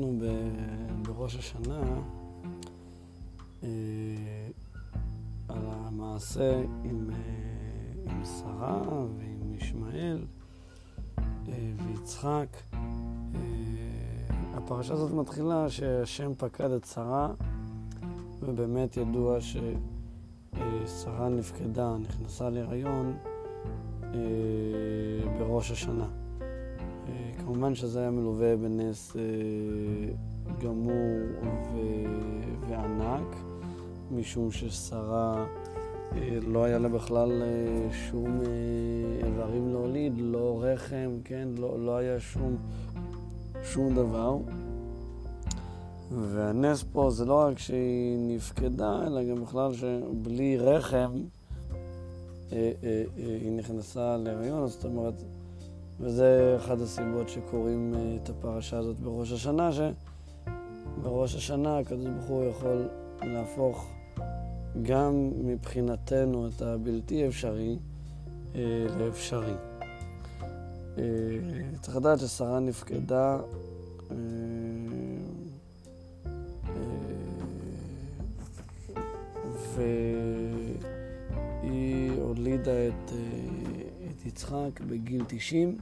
קראנו בראש השנה אה, על המעשה עם, אה, עם שרה ועם ישמעאל ויצחק. הפרשה הזאת מתחילה שהשם פקד את שרה, ובאמת ידוע ששרה נפקדה, נכנסה להיריון בראש השנה. כמובן שזה היה מלווה בנס אה, גמור ו- וענק, משום ששרה אה, לא היה לה בכלל אה, שום איברים להוליד, לא רחם, כן? לא, לא היה שום, שום דבר. והנס פה זה לא רק שהיא נפקדה, אלא גם בכלל שבלי רחם היא נכנסה להריון, זאת אומרת, וזה אחת הסיבות שקוראים אה, את הפרשה הזאת בראש השנה, שבראש השנה הקדוש ברוך הוא יכול להפוך גם מבחינתנו את הבלתי אפשרי אה, לאפשרי. אה, צריך לדעת ששרה נפקדה והיא הולידה את, את יצחק בגיל 90.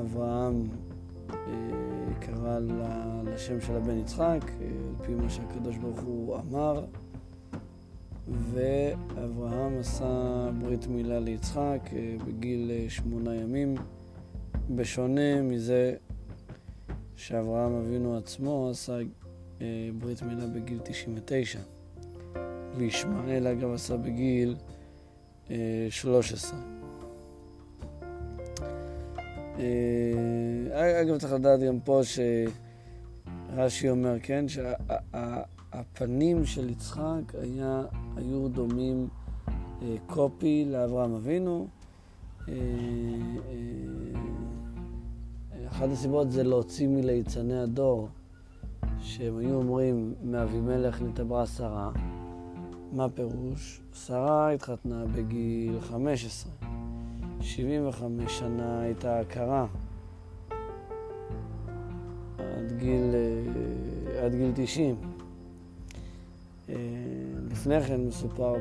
אברהם אה, קרא לשם של הבן יצחק, אה, על פי מה שהקדוש ברוך הוא אמר, ואברהם עשה ברית מילה ליצחק אה, בגיל שמונה ימים, בשונה מזה שאברהם אבינו עצמו עשה ברית מילה בגיל 99, וישמעאל אגב עשה בגיל 13. אה, אגב, צריך לדעת גם פה שרש"י אומר, כן, שהפנים של יצחק היה, היו דומים אה, קופי לאברהם אבינו. אה, אחת הסיבות זה להוציא מליצני הדור, שהם היו אומרים, מאבימלך נתעברה שרה. מה פירוש? שרה התחתנה בגיל 15. 75 שנה הייתה הכרה. עד גיל, אה, עד גיל 90. אה, לפני כן מסופר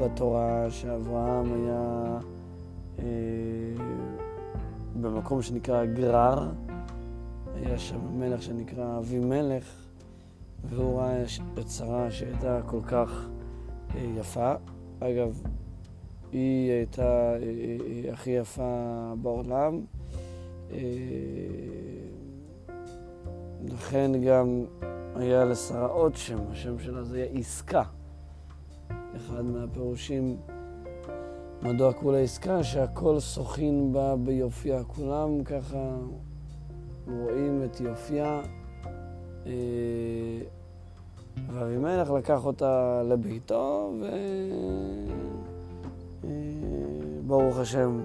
בתורה שאברהם היה אה, במקום שנקרא גרר, היה שם מלך שנקרא אבימלך, והוא ראה את שרה שהייתה כל כך יפה. אגב, היא הייתה אה, אה, הכי יפה בעולם. אה, לכן גם היה לשרה עוד שם, השם שלה זה היה עסקה. אחד מהפירושים מדוע לה עסקה, שהכל שוחין בה ביופייה. כולם ככה רואים את יופייה. ואבימלך לקח אותה לביתו, ו... ברוך השם,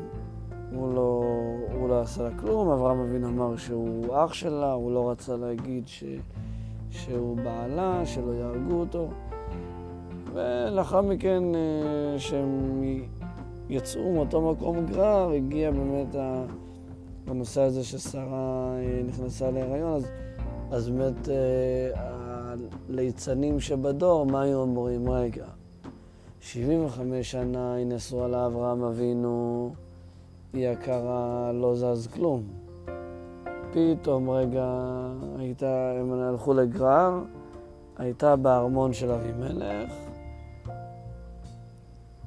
הוא לא, הוא לא עשה לה כלום, אברהם אבינו אמר שהוא אח שלה, הוא לא רצה להגיד ש, שהוא בעלה, שלא יהרגו אותו. ולאחר מכן, אה, שהם יצאו מאותו מקום גרר, הגיע באמת הנושא הזה ששרה אה, נכנסה להיריון, אז, אז באמת אה, הליצנים שבדור, מה היו אומרים? רגע, 75 שנה היא נשואה לאברהם אבינו, היא יקרה, לא זז כלום. פתאום רגע הייתה, הם הלכו לגרר, הייתה בארמון של אבימלך,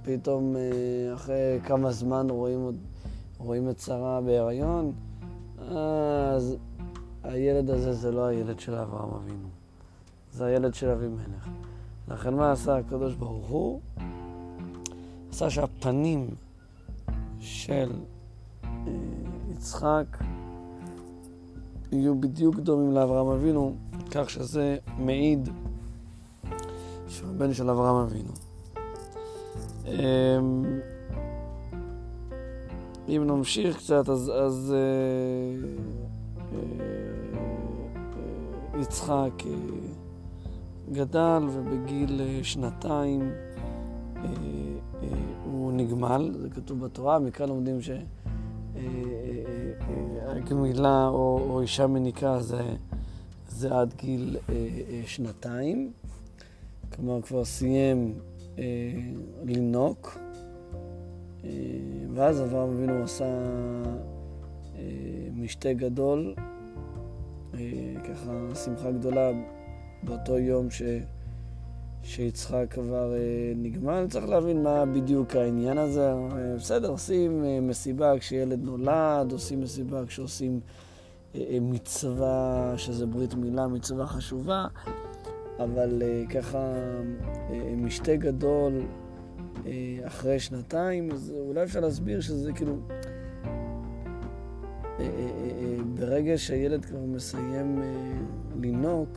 פתאום אה, אחרי כמה זמן רואים, רואים את שרה בהיריון, אז הילד הזה זה לא הילד של אברהם אבינו, זה הילד של אבימלך. לכן מה עשה הקדוש ברוך הוא? עשה שהפנים של אה, יצחק יהיו בדיוק דומים לאברהם אבינו, כך שזה מעיד שהוא הבן של אברהם אבינו. אמ, אם נמשיך קצת, אז, אז אה, אה, יצחק גדל ובגיל שנתיים הוא נגמל, זה כתוב בתורה, מכאן לומדים שעד הגמילה או, אישה מניקה זה, זה עד גיל אה, אה, שנתיים. כלומר, כבר סיים אה, לנוק, אה, ואז אברהם אבינו עשה אה, משתה גדול, אה, ככה שמחה גדולה באותו יום ש... שיצחק כבר אה, נגמל. צריך להבין מה בדיוק העניין הזה. אה, בסדר, עושים אה, מסיבה כשילד נולד, עושים מסיבה כשעושים מצווה, שזה ברית מילה, מצווה חשובה, אבל ככה משתה גדול אחרי שנתיים, אז אולי אפשר להסביר שזה כאילו... ברגע שהילד כבר מסיים לנהוג,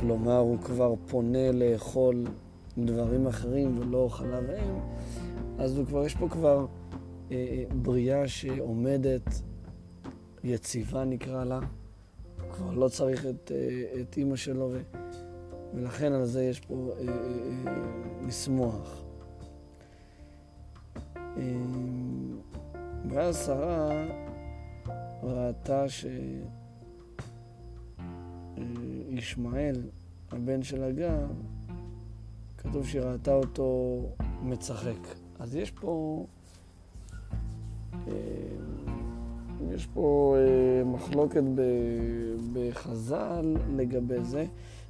כלומר הוא כבר פונה לאכול דברים אחרים ולא חלב אם, אז הוא כבר, יש פה כבר אה, אה, בריאה שעומדת, יציבה נקרא לה, הוא כבר לא צריך את, אה, את אימא שלו, ו, ולכן על זה יש פה אה, אה, אה, לשמוח. אה, ואז שרה ראתה ש... ישמעאל, הבן של הגר, כתוב שהיא ראתה אותו מצחק. אז יש פה, אה, יש פה אה, מחלוקת בחז"ל לגבי זה,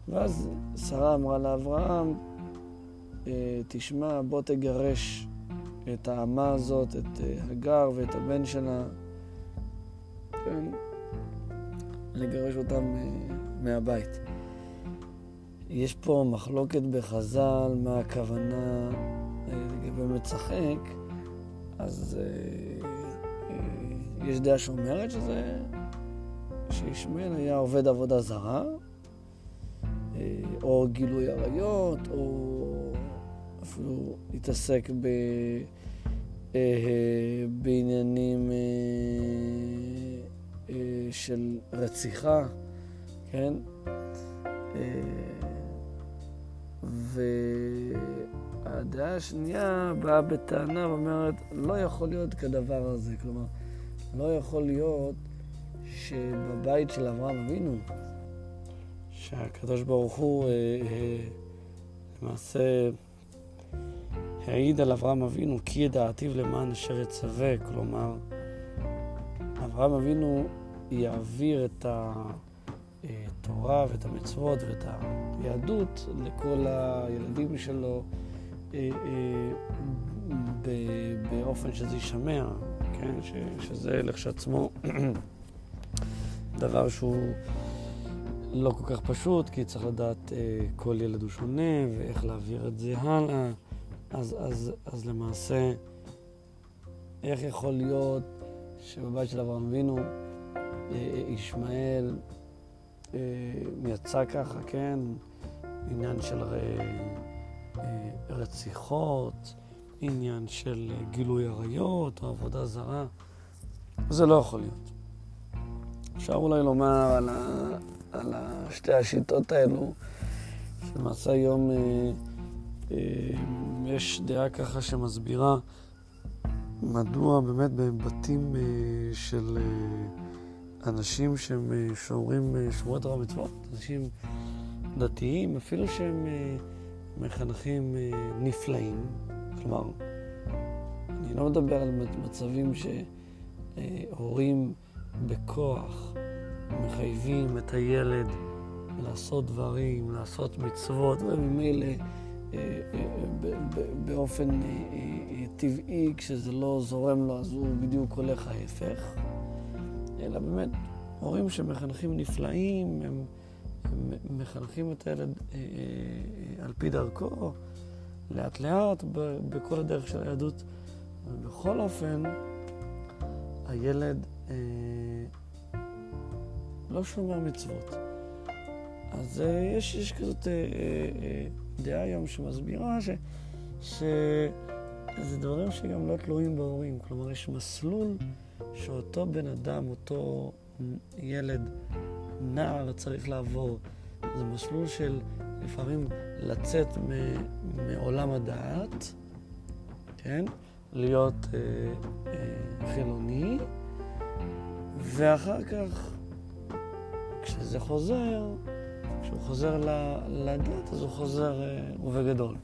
ואז שרה אמרה לאברהם, אה, תשמע, בוא תגרש את האמה הזאת, את הגר ואת הבן שלה, כן, לגרש אותם מהבית. יש פה מחלוקת בחז"ל מה הכוונה לגבי מצחק, אז אה, אה, יש דעה שאומרת שזה, שישמעאל היה עובד עבודה זרה, אה, או גילוי עריות, או אפילו התעסק ב, אה, בעניינים אה, אה, של רציחה. כן? אה, והדעה השנייה באה בטענה ואומרת, לא יכול להיות כדבר הזה. כלומר, לא יכול להיות שבבית של אברהם אבינו, שהקדוש ברוך הוא אה, אה, למעשה העיד על אברהם אבינו כי ידעתיו למען אשר יצווה, כלומר, אברהם אבינו יעביר את התורה ואת המצוות ואת היהדות לכל הילדים שלו אה, אה, באופן שזה יישמע, כן? שזה לכשעצמו דבר שהוא לא כל כך פשוט, כי צריך לדעת אה, כל ילד הוא שונה ואיך להעביר את זה הלאה. אז, אז, אז למעשה, איך יכול להיות שבבית של אברהם אבינו ישמעאל יצא ככה, כן, עניין של אה, רציחות, עניין של גילוי עריות או עבודה זרה. זה לא יכול להיות. אפשר אולי לומר על, ה, על שתי השיטות האלו, שלמעשה היום אה, אה, יש דעה ככה שמסבירה מדוע באמת בבתים אה, של... אה, אנשים שהם אה, שומרים אה, שמורת תורה ומצוות, אנשים דתיים, אפילו שהם אה, מחנכים נפלאים. כלומר, אני לא מדבר על מצבים שהורים בכוח מחייבים את הילד לעשות דברים, לעשות מצוות, וממילא באופן טבעי, כשזה לא זורם לו, אז הוא בדיוק הולך ההפך. אלא באמת הורים שמחנכים נפלאים, הם, הם מחנכים את הילד אה, אה, על פי דרכו, לאט לאט, ב, בכל הדרך של היהדות. בכל אופן, הילד אה, לא שומר מצוות. אז אה, יש, יש כזאת אה, אה, דעה היום שמסבירה ש, שזה דברים שגם לא תלויים בהורים. כלומר, יש מסלול שאותו בן אדם, אותו ילד, נער, צריך לעבור. זה מסלול של לפעמים לצאת מעולם הדעת, כן? להיות אה, אה, חילוני, ואחר כך, כשזה חוזר, כשהוא חוזר לדת, אז הוא חוזר רובה גדול.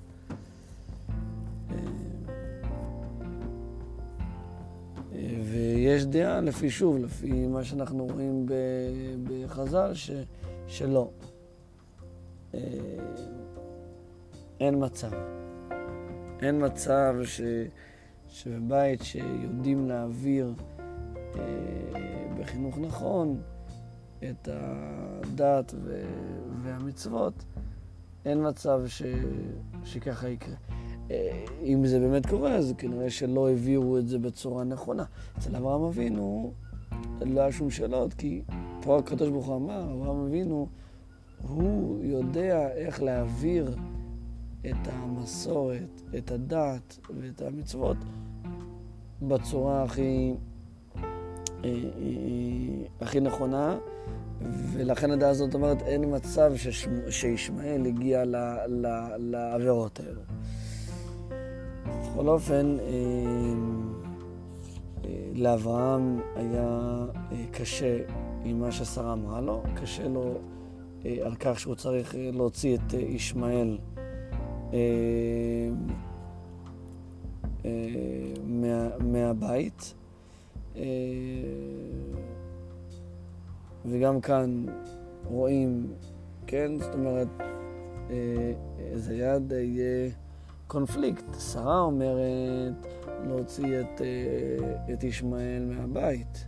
ויש דעה, לפי שוב, לפי מה שאנחנו רואים בחז"ל, ש, שלא. אה, אין מצב. אין מצב ש, שבבית שיודעים להעביר אה, בחינוך נכון את הדת והמצוות, אין מצב ש, שככה יקרה. אה, אם זה באמת קורה, אז כנראה שלא העבירו את זה בצורה נכונה. אצל אברהם אבינו לא היה שום שאלות, כי פה הקדוש ברוך הוא אמר, אברהם אבינו, הוא יודע איך להעביר את המסורת, את הדת ואת המצוות בצורה הכי, אה, אה, הכי נכונה, ולכן הדעה הזאת אומרת, אין מצב שישמעאל הגיע לעבירות האלו. בכל אופן, אה, אה, לאברהם היה אה, קשה עם מה ששרה אמרה לו, קשה לו על כך שהוא צריך להוציא את ישמעאל מה, מהבית. וגם כאן רואים, כן, זאת אומרת, זה יד יהיה... קונפליקט. שרה אומרת להוציא את, אה, את ישמעאל מהבית.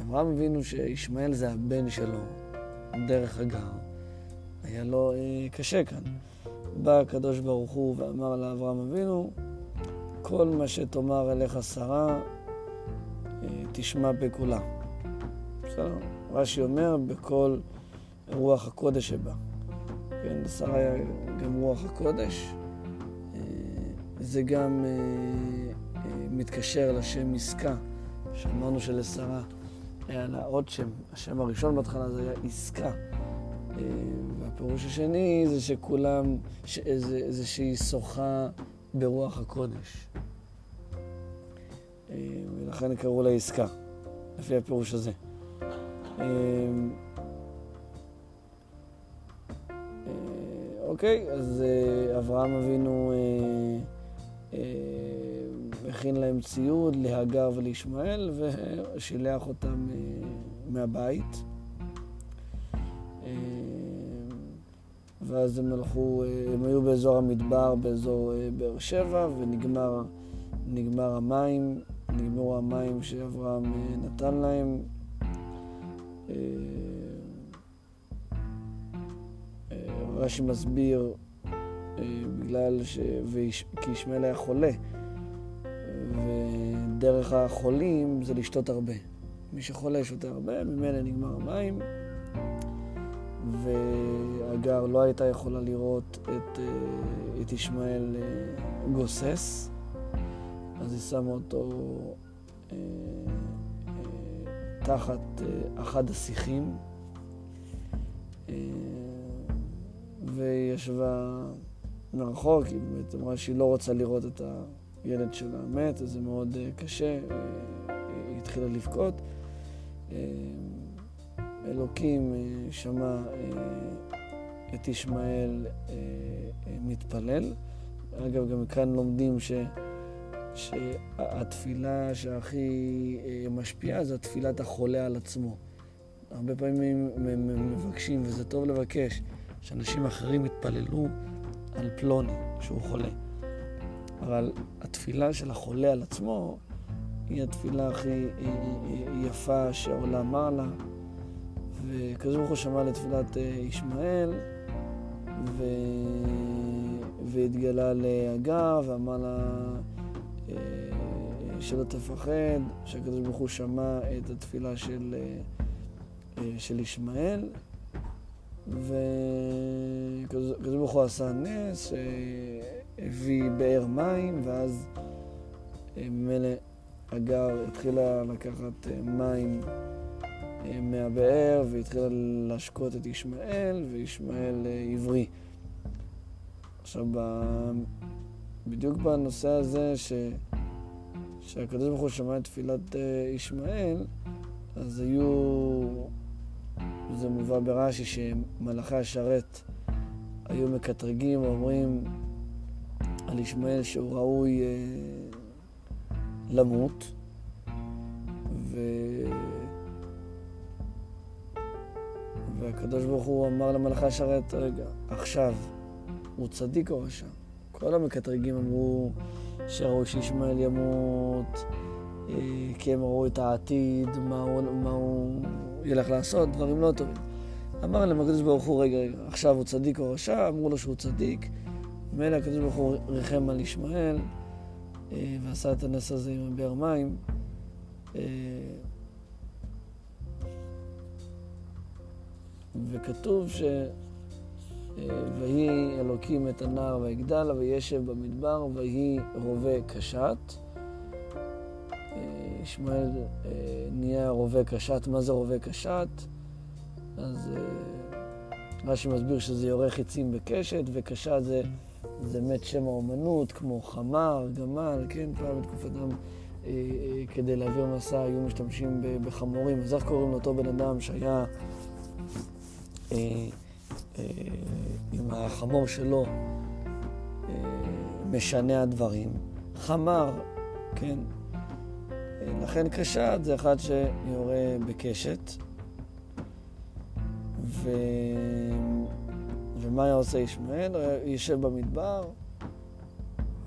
אברהם הבינו שישמעאל זה הבן שלו, דרך הגר. היה לו אה, קשה כאן. בא הקדוש ברוך הוא ואמר לאברהם אבינו, כל מה שתאמר אליך שרה, אה, תשמע בקולה. בסדר? רש"י אומר, בכל רוח הקודש שבה. כן, שרה היה גם רוח הקודש. זה גם אה, אה, מתקשר לשם עסקה, שאמרנו שלשרה היה לה עוד שם, השם הראשון בהתחלה זה היה עסקה. אה, והפירוש השני זה שכולם, ש, זה, זה שהיא שוחה ברוח הקודש. אה, ולכן קראו לה עסקה, לפי הפירוש הזה. אה, אה אוקיי, אז אה, אברהם אבינו... אה, הכין להם ציוד להגר ולישמעאל ושילח אותם אה, מהבית. אה, ואז הם הלכו, הם היו באזור המדבר, באזור באר שבע, ונגמר נגמר המים, נגמרו המים שאברהם נתן להם. רש"י מסביר בגלל ש... ויש... כי ישמעאל היה חולה, ודרך החולים זה לשתות הרבה. מי שחולה שותה הרבה, ממילא נגמר המים, והגר לא הייתה יכולה לראות את, אה, את ישמעאל אה, גוסס, אז היא שמה אותו אה, תחת אחד השיחים, וישבה מרחוק, היא באמת אמרה שהיא לא רוצה לראות את הילד שלה מת, אז זה מאוד uh, קשה, uh, היא התחילה לבכות. אלוקים שמע את ישמעאל מתפלל. אגב, גם כאן לומדים ש... שהתפילה שהכי משפיעה זה תפילת החולה על עצמו. הרבה פעמים מבקשים, וזה טוב לבקש, שאנשים אחרים יתפללו על פלוני שהוא חולה. אבל התפילה של החולה על עצמו היא התפילה הכי יפה שהעולם מעלה. וכזה ברוך הוא שמע לתפילת אה, ישמעאל, ו... והתגלה להגר ואמר לה אה, שלא תפחד, שהקדוש ברוך הוא שמע את התפילה של, אה, של ישמעאל, וכזה ברוך הוא עשה נס שהביא באר מים, ואז אה, ממילא הגר התחילה לקחת אה, מים אה, מהבאר והתחילה להשקות את ישמעאל, וישמעאל עברי. עכשיו, בדיוק בנושא הזה ש... שהקדוש ברוך הוא שמע את תפילת ישמעאל, אז היו, זה מובא ברש"י שמלאכי השרת היו מקטרגים ואומרים על ישמעאל שהוא ראוי אה, למות, ו... והקדוש ברוך הוא אמר למלאכי השרת, רגע, עכשיו, הוא צדיק או רשע? כל המקטרגים אמרו שראוי שישמעאל ימות, כי הם ראו את העתיד, מה הוא, מה הוא ילך לעשות, דברים לא טובים. אמר להם הקדוש ברוך הוא, רגע, רגע, עכשיו הוא צדיק או רשע? אמרו לו שהוא צדיק. מילא הקדוש ברוך הוא ריחם על ישמעאל אה, ועשה את הנס הזה עם הבאר מים. אה, וכתוב ש... ויהי אלוקים את הנער ויגדל וישב במדבר ויהי רובה קשת. ישמעאל נהיה רובה קשת. מה זה רובה קשת? אז רש"י מסביר שזה יורה חיצים בקשת, וקשת זה, זה מת שם האומנות, כמו חמר, גמל, כן? פעם בתקופתם, אה, אה, כדי להעביר מסע היו משתמשים בחמורים. אז איך קוראים לאותו בן אדם שהיה... אה, אה, עם החמור שלו אה, משנה הדברים. חמר, כן? לכן קשת זה אחד שיורה בקשת. ו... ומה היה עושה ישמעאל? הוא יושב במדבר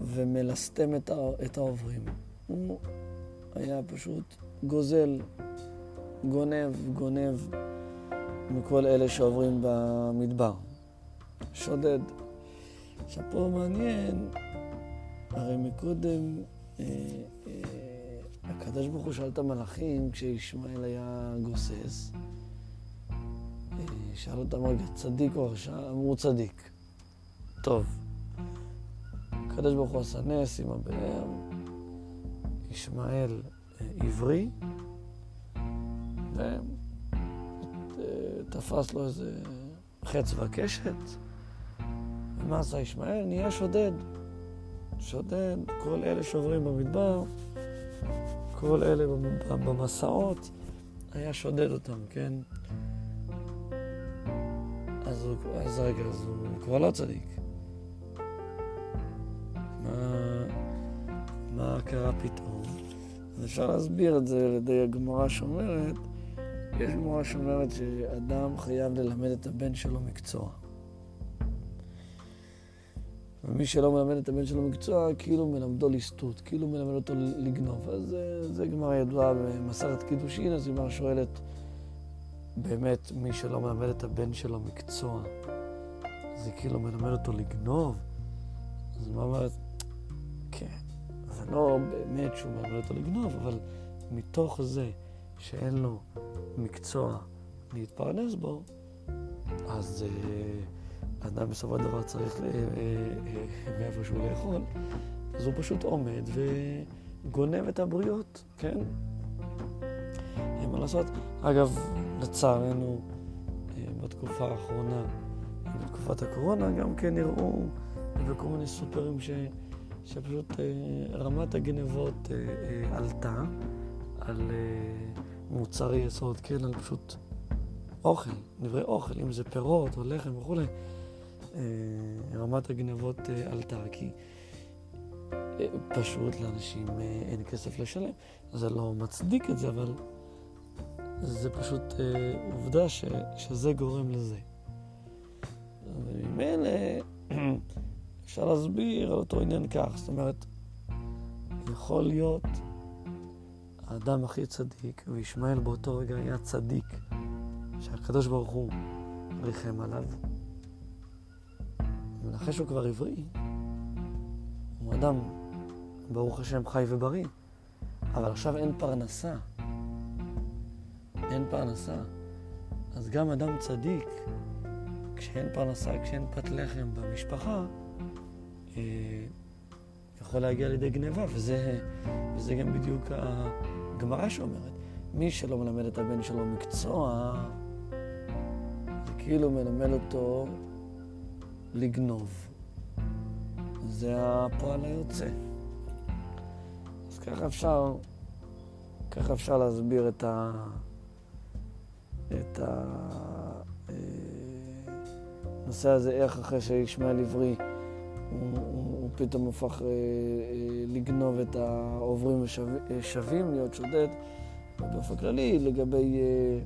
ומלסתם את, ה... את העוברים. הוא היה פשוט גוזל, גונב, גונב. מכל אלה שעוברים במדבר. שודד. עכשיו פה מעניין, הרי מקודם אה, אה, הקדוש ברוך הוא שאל את המלאכים כשישמעאל היה גוסס, אה, שאל אותם רגע, צדיק או רשע? אמרו צדיק. טוב. הקדוש ברוך הוא עשה נס עם הבאר, ישמעאל אה, עברי, והם תפס לו איזה חץ וקשת, ומה עשה ישמעאל? נהיה שודד. שודד, כל אלה שעוברים במדבר, כל אלה במסעות, היה שודד אותם, כן? אז, הוא, אז רגע, אז הוא כבר לא צדיק. מה, מה קרה פתאום? אז אפשר להסביר את זה על ידי הגמרא שאומרת יש גמרא שאומרת שאדם חייב ללמד את הבן שלו מקצוע. ומי שלא מלמד את הבן שלו מקצוע, כאילו מלמדו ליסטות, כאילו מלמד אותו לגנוב. אז זה, זה גמרא ידועה במסכת קידושין, אז גמרא שואלת, באמת, מי שלא מלמד את הבן שלו מקצוע, זה כאילו מלמד אותו לגנוב? אז מה אומרת? כן, זה לא באמת שהוא מלמד אותו לגנוב, אבל מתוך זה שאין לו מקצוע להתפרנס בו, אז uh, אדם בסופו של דבר צריך uh, uh, מאיפשהו לאכול, אז הוא פשוט עומד וגונב את הבריות, כן? אין מה לעשות. אגב, לצערנו, בתקופה האחרונה, בתקופת הקורונה, גם כן נראו בכל מיני סופרים ש, שפשוט רמת הגנבות עלתה על... מוצרי יסוד, כן, על פשוט אוכל, דברי אוכל, אם זה פירות או לחם וכולי, אה, רמת הגנבות אה, עלתה, כי אה, פשוט לאנשים אין כסף לשלם. זה לא מצדיק את זה, אבל זה פשוט עובדה ש, שזה גורם לזה. וממילא אפשר להסביר על אותו עניין כך, זאת אומרת, יכול להיות האדם הכי צדיק, וישמעאל באותו רגע היה צדיק, שהקדוש ברוך הוא ריחם עליו. ואחרי שהוא כבר עברי, הוא אדם, ברוך השם, חי ובריא, אבל עכשיו אין פרנסה. אין פרנסה. אז גם אדם צדיק, כשאין פרנסה, כשאין פת לחם במשפחה, אה, יכול להגיע לידי גניבה, וזה, וזה גם בדיוק הגמרא שאומרת, מי שלא מלמד את הבן שלו מקצוע, זה כאילו מלמד אותו לגנוב. זה הפועל היוצא. אז ככה אפשר, ככה אפשר להסביר את, ה, את הנושא הזה, איך אחרי שישמעאל עברי הוא, הוא, הוא פתאום הפך אה, אה, לגנוב את העוברים ושווים, להיות שודד. ובאופן כללי, לגבי אה,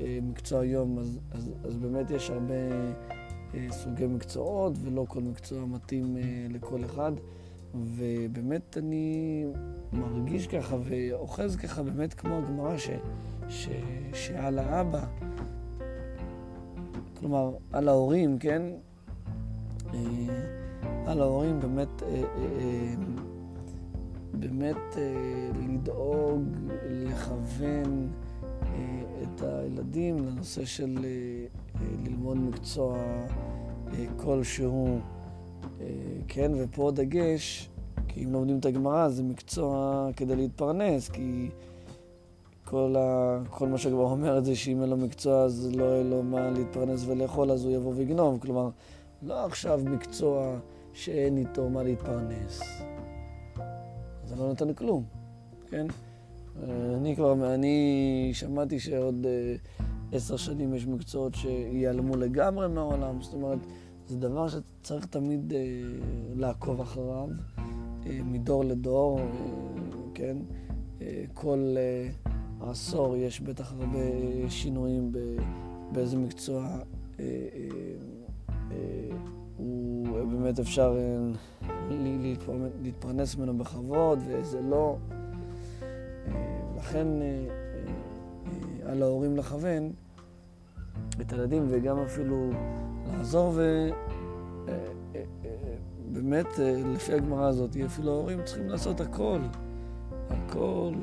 אה, מקצוע היום, אז, אז, אז באמת יש הרבה אה, סוגי מקצועות, ולא כל מקצוע מתאים אה, לכל אחד. ובאמת אני מרגיש ככה ואוחז ככה באמת כמו הגמרא ש, ש, שעל האבא, כלומר על ההורים, כן? אה, על ההורים באמת, אה, אה, באמת לדאוג, לכוון את הילדים לנושא של ללמוד מקצוע כלשהו. אה, כן, ופה דגש, כי אם לומדים את הגמרא זה מקצוע כדי להתפרנס, כי כל, ה... כל מה שהגמרא אומרת זה שאם אין לו מקצוע אז לא יהיה לו מה להתפרנס ולאכול, אז הוא יבוא ויגנוב. כלומר, לא עכשיו מקצוע שאין איתו מה להתפרנס. זה לא נותן כלום, כן? אני כבר, אני שמעתי שעוד אה, עשר שנים יש מקצועות שייעלמו לגמרי מהעולם, זאת אומרת... זה דבר שצריך תמיד אה, לעקוב אחריו, אה, מדור לדור, אה, כן? אה, כל אה, עשור יש בטח הרבה שינויים ב, באיזה מקצוע אה, אה, אה, הוא באמת אפשר אה, להתפרנס ממנו בכבוד ואיזה לא. אה, לכן אה, אה, אה, על ההורים לכוון את הילדים וגם אפילו לעזור ובאמת, אה, אה, אה, לפי הגמרא הזאת, אפילו ההורים צריכים לעשות הכל. הכל,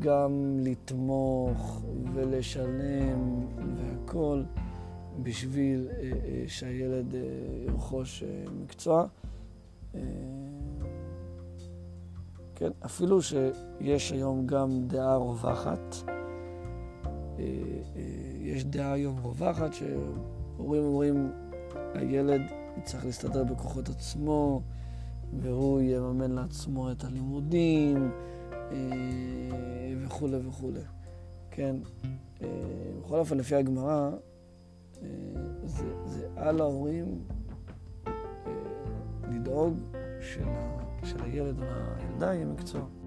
גם לתמוך ולשלם והכל בשביל שהילד ירכוש מקצוע. כן, אפילו שיש היום גם דעה רווחת, יש דעה היום רווחת הורים אומרים, הילד יצטרך להסתדר בכוחות עצמו, והוא יממן לעצמו את הלימודים, אה, וכולי וכולי. כן? אה, בכל אופן, לפי הגמרא, אה, זה, זה על ההורים לדאוג של, של הילד או הילדה יהיה מקצוע.